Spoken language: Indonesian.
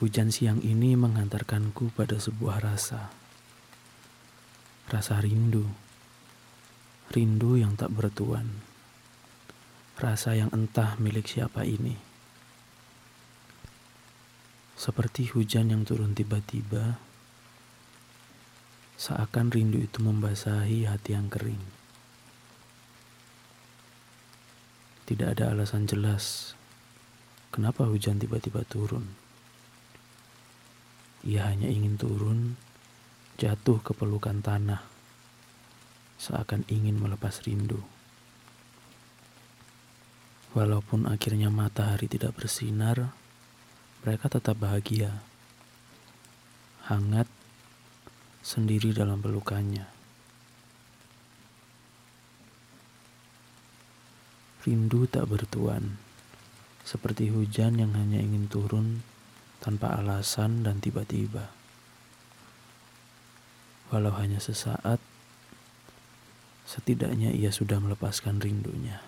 Hujan siang ini menghantarkanku pada sebuah rasa. Rasa rindu. Rindu yang tak bertuan. Rasa yang entah milik siapa ini. Seperti hujan yang turun tiba-tiba, seakan rindu itu membasahi hati yang kering. Tidak ada alasan jelas kenapa hujan tiba-tiba turun. Ia hanya ingin turun, jatuh ke pelukan tanah, seakan ingin melepas rindu. Walaupun akhirnya matahari tidak bersinar, mereka tetap bahagia, hangat, sendiri dalam pelukannya. Rindu tak bertuan, seperti hujan yang hanya ingin turun tanpa alasan dan tiba-tiba. Walau hanya sesaat, setidaknya ia sudah melepaskan rindunya.